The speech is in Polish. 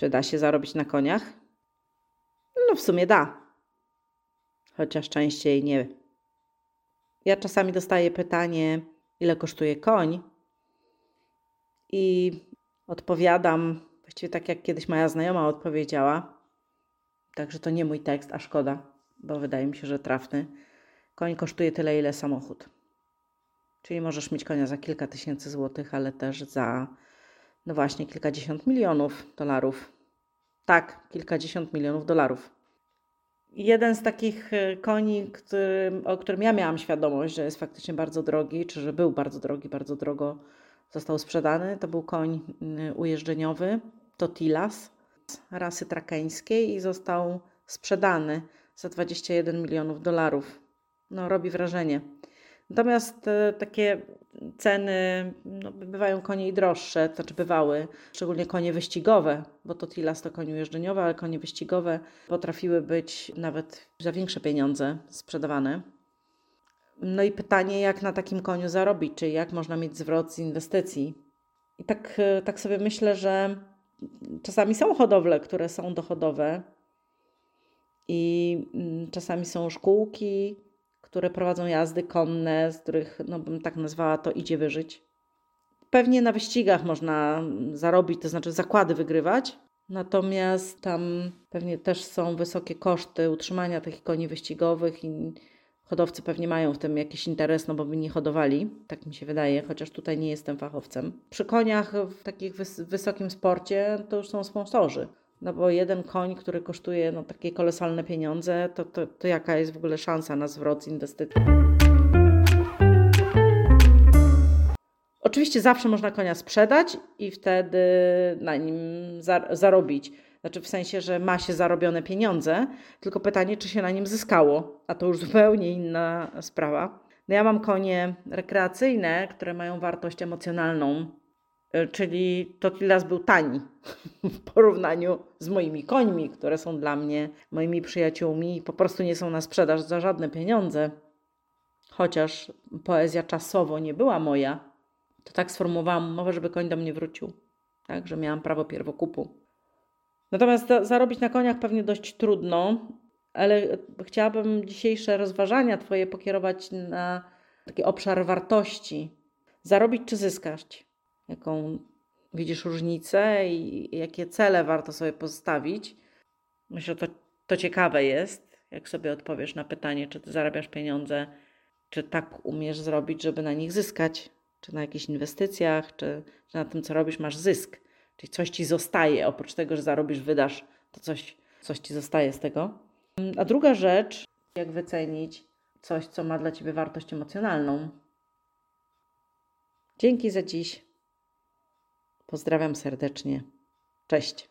Czy da się zarobić na koniach? No, w sumie da. Chociaż częściej nie. Ja czasami dostaję pytanie, ile kosztuje koń? I odpowiadam właściwie tak, jak kiedyś moja znajoma odpowiedziała. Także to nie mój tekst, a szkoda, bo wydaje mi się, że trafny. Koń kosztuje tyle, ile samochód. Czyli możesz mieć konia za kilka tysięcy złotych, ale też za, no właśnie, kilkadziesiąt milionów dolarów. Tak, kilkadziesiąt milionów dolarów. Jeden z takich e, koni, który, o którym ja miałam świadomość, że jest faktycznie bardzo drogi, czy że był bardzo drogi, bardzo drogo został sprzedany, to był koń mm, ujeżdżeniowy, Totilas, rasy trakeńskiej i został sprzedany za 21 milionów dolarów. No, robi wrażenie. Natomiast e, takie ceny no, bywają konie i droższe, to znaczy bywały, szczególnie konie wyścigowe, bo to Tilas to konie ujeżdżeniowe, ale konie wyścigowe potrafiły być nawet za większe pieniądze sprzedawane. No i pytanie, jak na takim koniu zarobić, czy jak można mieć zwrot z inwestycji. I tak, tak sobie myślę, że czasami są hodowle, które są dochodowe i mm, czasami są szkółki, które prowadzą jazdy konne, z których, no bym tak nazwała to, idzie wyżyć. Pewnie na wyścigach można zarobić, to znaczy zakłady wygrywać, natomiast tam pewnie też są wysokie koszty utrzymania tych koni wyścigowych i hodowcy pewnie mają w tym jakiś interes, no bo by nie hodowali, tak mi się wydaje, chociaż tutaj nie jestem fachowcem. Przy koniach w takim wys wysokim sporcie to już są sponsorzy. No bo jeden koń, który kosztuje no, takie kolosalne pieniądze, to, to, to jaka jest w ogóle szansa na zwrot z inwestycji? Oczywiście zawsze można konia sprzedać i wtedy na nim zarobić. Znaczy w sensie, że ma się zarobione pieniądze, tylko pytanie, czy się na nim zyskało, a to już zupełnie inna sprawa. No ja mam konie rekreacyjne, które mają wartość emocjonalną, czyli Totilas był tani w porównaniu z moimi końmi, które są dla mnie moimi przyjaciółmi i po prostu nie są na sprzedaż za żadne pieniądze. Chociaż poezja czasowo nie była moja, to tak sformułowałam umowę, żeby koń do mnie wrócił. Tak, że miałam prawo pierwokupu. Natomiast zarobić na koniach pewnie dość trudno, ale chciałabym dzisiejsze rozważania Twoje pokierować na taki obszar wartości. Zarobić czy zyskać? Jaką widzisz różnicę i jakie cele warto sobie postawić? Myślę, że to, to ciekawe jest, jak sobie odpowiesz na pytanie, czy Ty zarabiasz pieniądze, czy tak umiesz zrobić, żeby na nich zyskać, czy na jakichś inwestycjach, czy, czy na tym, co robisz, masz zysk. Czyli coś ci zostaje, oprócz tego, że zarobisz, wydasz, to coś, coś ci zostaje z tego. A druga rzecz, jak wycenić coś, co ma dla ciebie wartość emocjonalną. Dzięki za dziś. Pozdrawiam serdecznie. Cześć.